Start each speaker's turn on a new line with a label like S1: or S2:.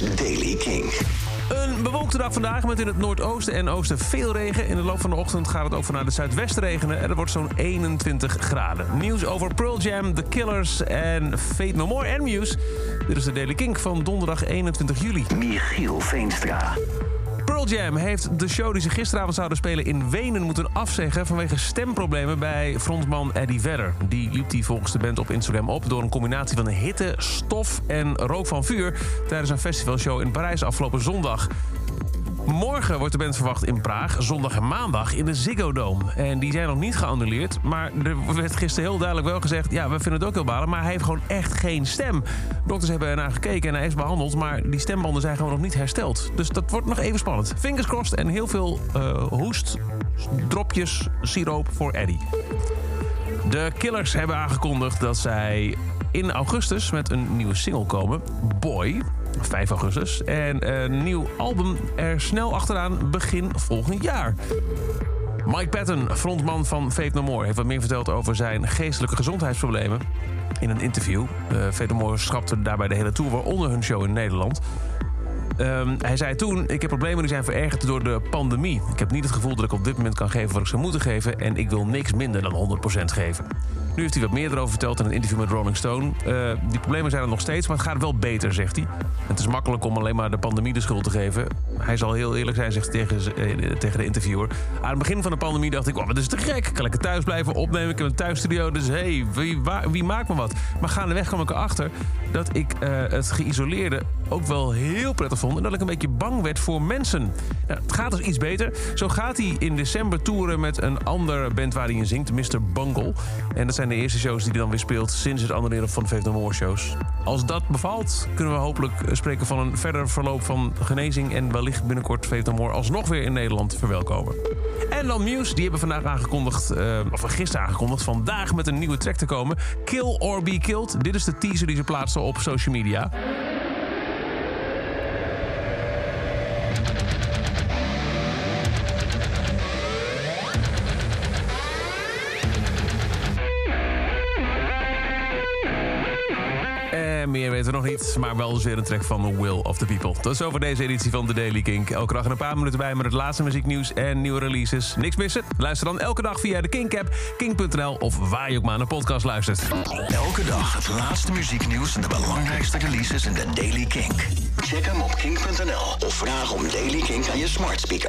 S1: is Daily King.
S2: Een bewolkte dag vandaag met in het noordoosten en oosten veel regen. In de loop van de ochtend gaat het ook vanuit het zuidwesten regenen en het wordt zo'n 21 graden. Nieuws over Pearl Jam, The Killers en Fate No More en Muse. Dit is de Daily Kink van donderdag 21 juli.
S1: Michiel Veenstra.
S2: Pearl Jam heeft de show die ze gisteravond zouden spelen in Wenen moeten afzeggen vanwege stemproblemen bij frontman Eddie Vedder. Die liep die volgens de band op Instagram op door een combinatie van hitte, stof en rook van vuur tijdens een festivalshow in Parijs afgelopen zondag. Morgen wordt de band verwacht in Praag, zondag en maandag in de Ziggo Dome. En die zijn nog niet geannuleerd, maar er werd gisteren heel duidelijk wel gezegd... ja, we vinden het ook heel balen, maar hij heeft gewoon echt geen stem. Dokters hebben ernaar gekeken en hij is behandeld, maar die stembanden zijn gewoon nog niet hersteld. Dus dat wordt nog even spannend. Fingers crossed en heel veel uh, siroop voor Eddie. De Killers hebben aangekondigd dat zij in augustus met een nieuwe single komen, Boy... 5 augustus. En een nieuw album er snel achteraan begin volgend jaar. Mike Patton, frontman van Fate No More, heeft wat meer verteld over zijn geestelijke gezondheidsproblemen. In een interview. Uh, Fate No More schrapte daarbij de hele tour, waaronder hun show in Nederland. Um, hij zei toen, ik heb problemen die zijn verergerd door de pandemie. Ik heb niet het gevoel dat ik op dit moment kan geven wat ik zou moeten geven... en ik wil niks minder dan 100% geven. Nu heeft hij wat meer erover verteld in een interview met Rolling Stone. Uh, die problemen zijn er nog steeds, maar het gaat wel beter, zegt hij. Het is makkelijk om alleen maar de pandemie de schuld te geven. Hij zal heel eerlijk zijn, zegt tegen, uh, tegen de interviewer. Aan het begin van de pandemie dacht ik, oh, dat is te gek. Kan lekker thuis blijven opnemen. Ik heb een thuisstudio, dus hé, hey, wie, wie, maakt me wat? Maar gaandeweg kwam ik erachter dat ik uh, het geïsoleerde ook wel heel prettig vond. En dat ik een beetje bang werd voor mensen. Het gaat dus iets beter. Zo gaat hij in december toeren met een andere band waar hij in zingt, Mr. Bungle. En dat zijn de eerste shows die hij dan weer speelt sinds het annuleren van de No More shows. Als dat bevalt, kunnen we hopelijk spreken van een verder verloop van genezing... en wellicht binnenkort Fate No More alsnog weer in Nederland verwelkomen. En dan Muse, die hebben vandaag aangekondigd, uh, of gisteren aangekondigd... vandaag met een nieuwe track te komen. Kill or Be Killed. Dit is de teaser die ze plaatsen op social media. En meer weten we nog niet, maar wel weer een track van The Will of the People. Dat is over deze editie van The Daily Kink. Elke dag een paar minuten bij met het laatste muzieknieuws en nieuwe releases. Niks missen? Luister dan elke dag via de Kink-app, kink.nl of waar je ook maar naar podcast luistert.
S1: Elke dag het laatste muzieknieuws en de belangrijkste releases in The Daily Kink. Check hem op kink.nl of vraag om Daily Kink aan je smart speaker.